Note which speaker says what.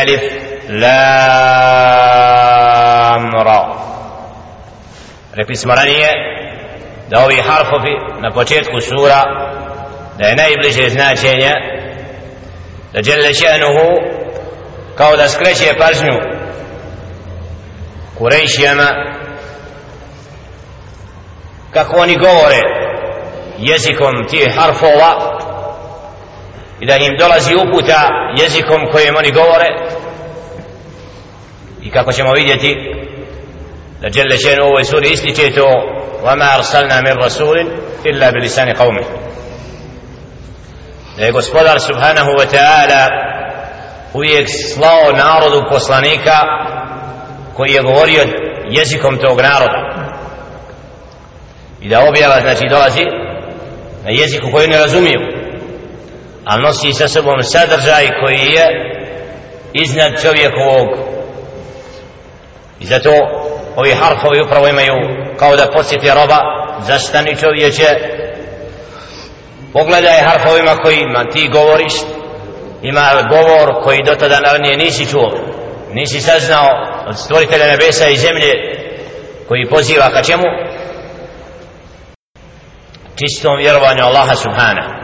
Speaker 1: alif lam ra. Rekli smo ranije da ovi harfovi na početku sura da je najbliže značenje da djelle še'nuhu kao da skreće pažnju kurejšijama kako oni govore jezikom tih harfova i da im dolazi uputa jezikom kojim oni govore i kako ćemo vidjeti da Jelle Šenu u ovoj suri ističe to وما أرسلنا من رسول إلا بلسان قومه da je gospodar subhanahu wa ta'ala uvijek slao narodu poslanika koji je govorio jezikom tog naroda i da objava znači dolazi na jeziku koji ne razumiju a nosi sa sobom sadržaj koji je iznad čovjekovog. I zato ovi harfovi upravo imaju kao da posjeti roba zastani čovječe. Pogledaj harfovima kojima ti govoriš ima govor koji do tada naravnije nisi čuo. Nisi saznao od stvoritelja nebesa i zemlje koji poziva ka čemu? Čistom vjerovanju Allaha subhanahu.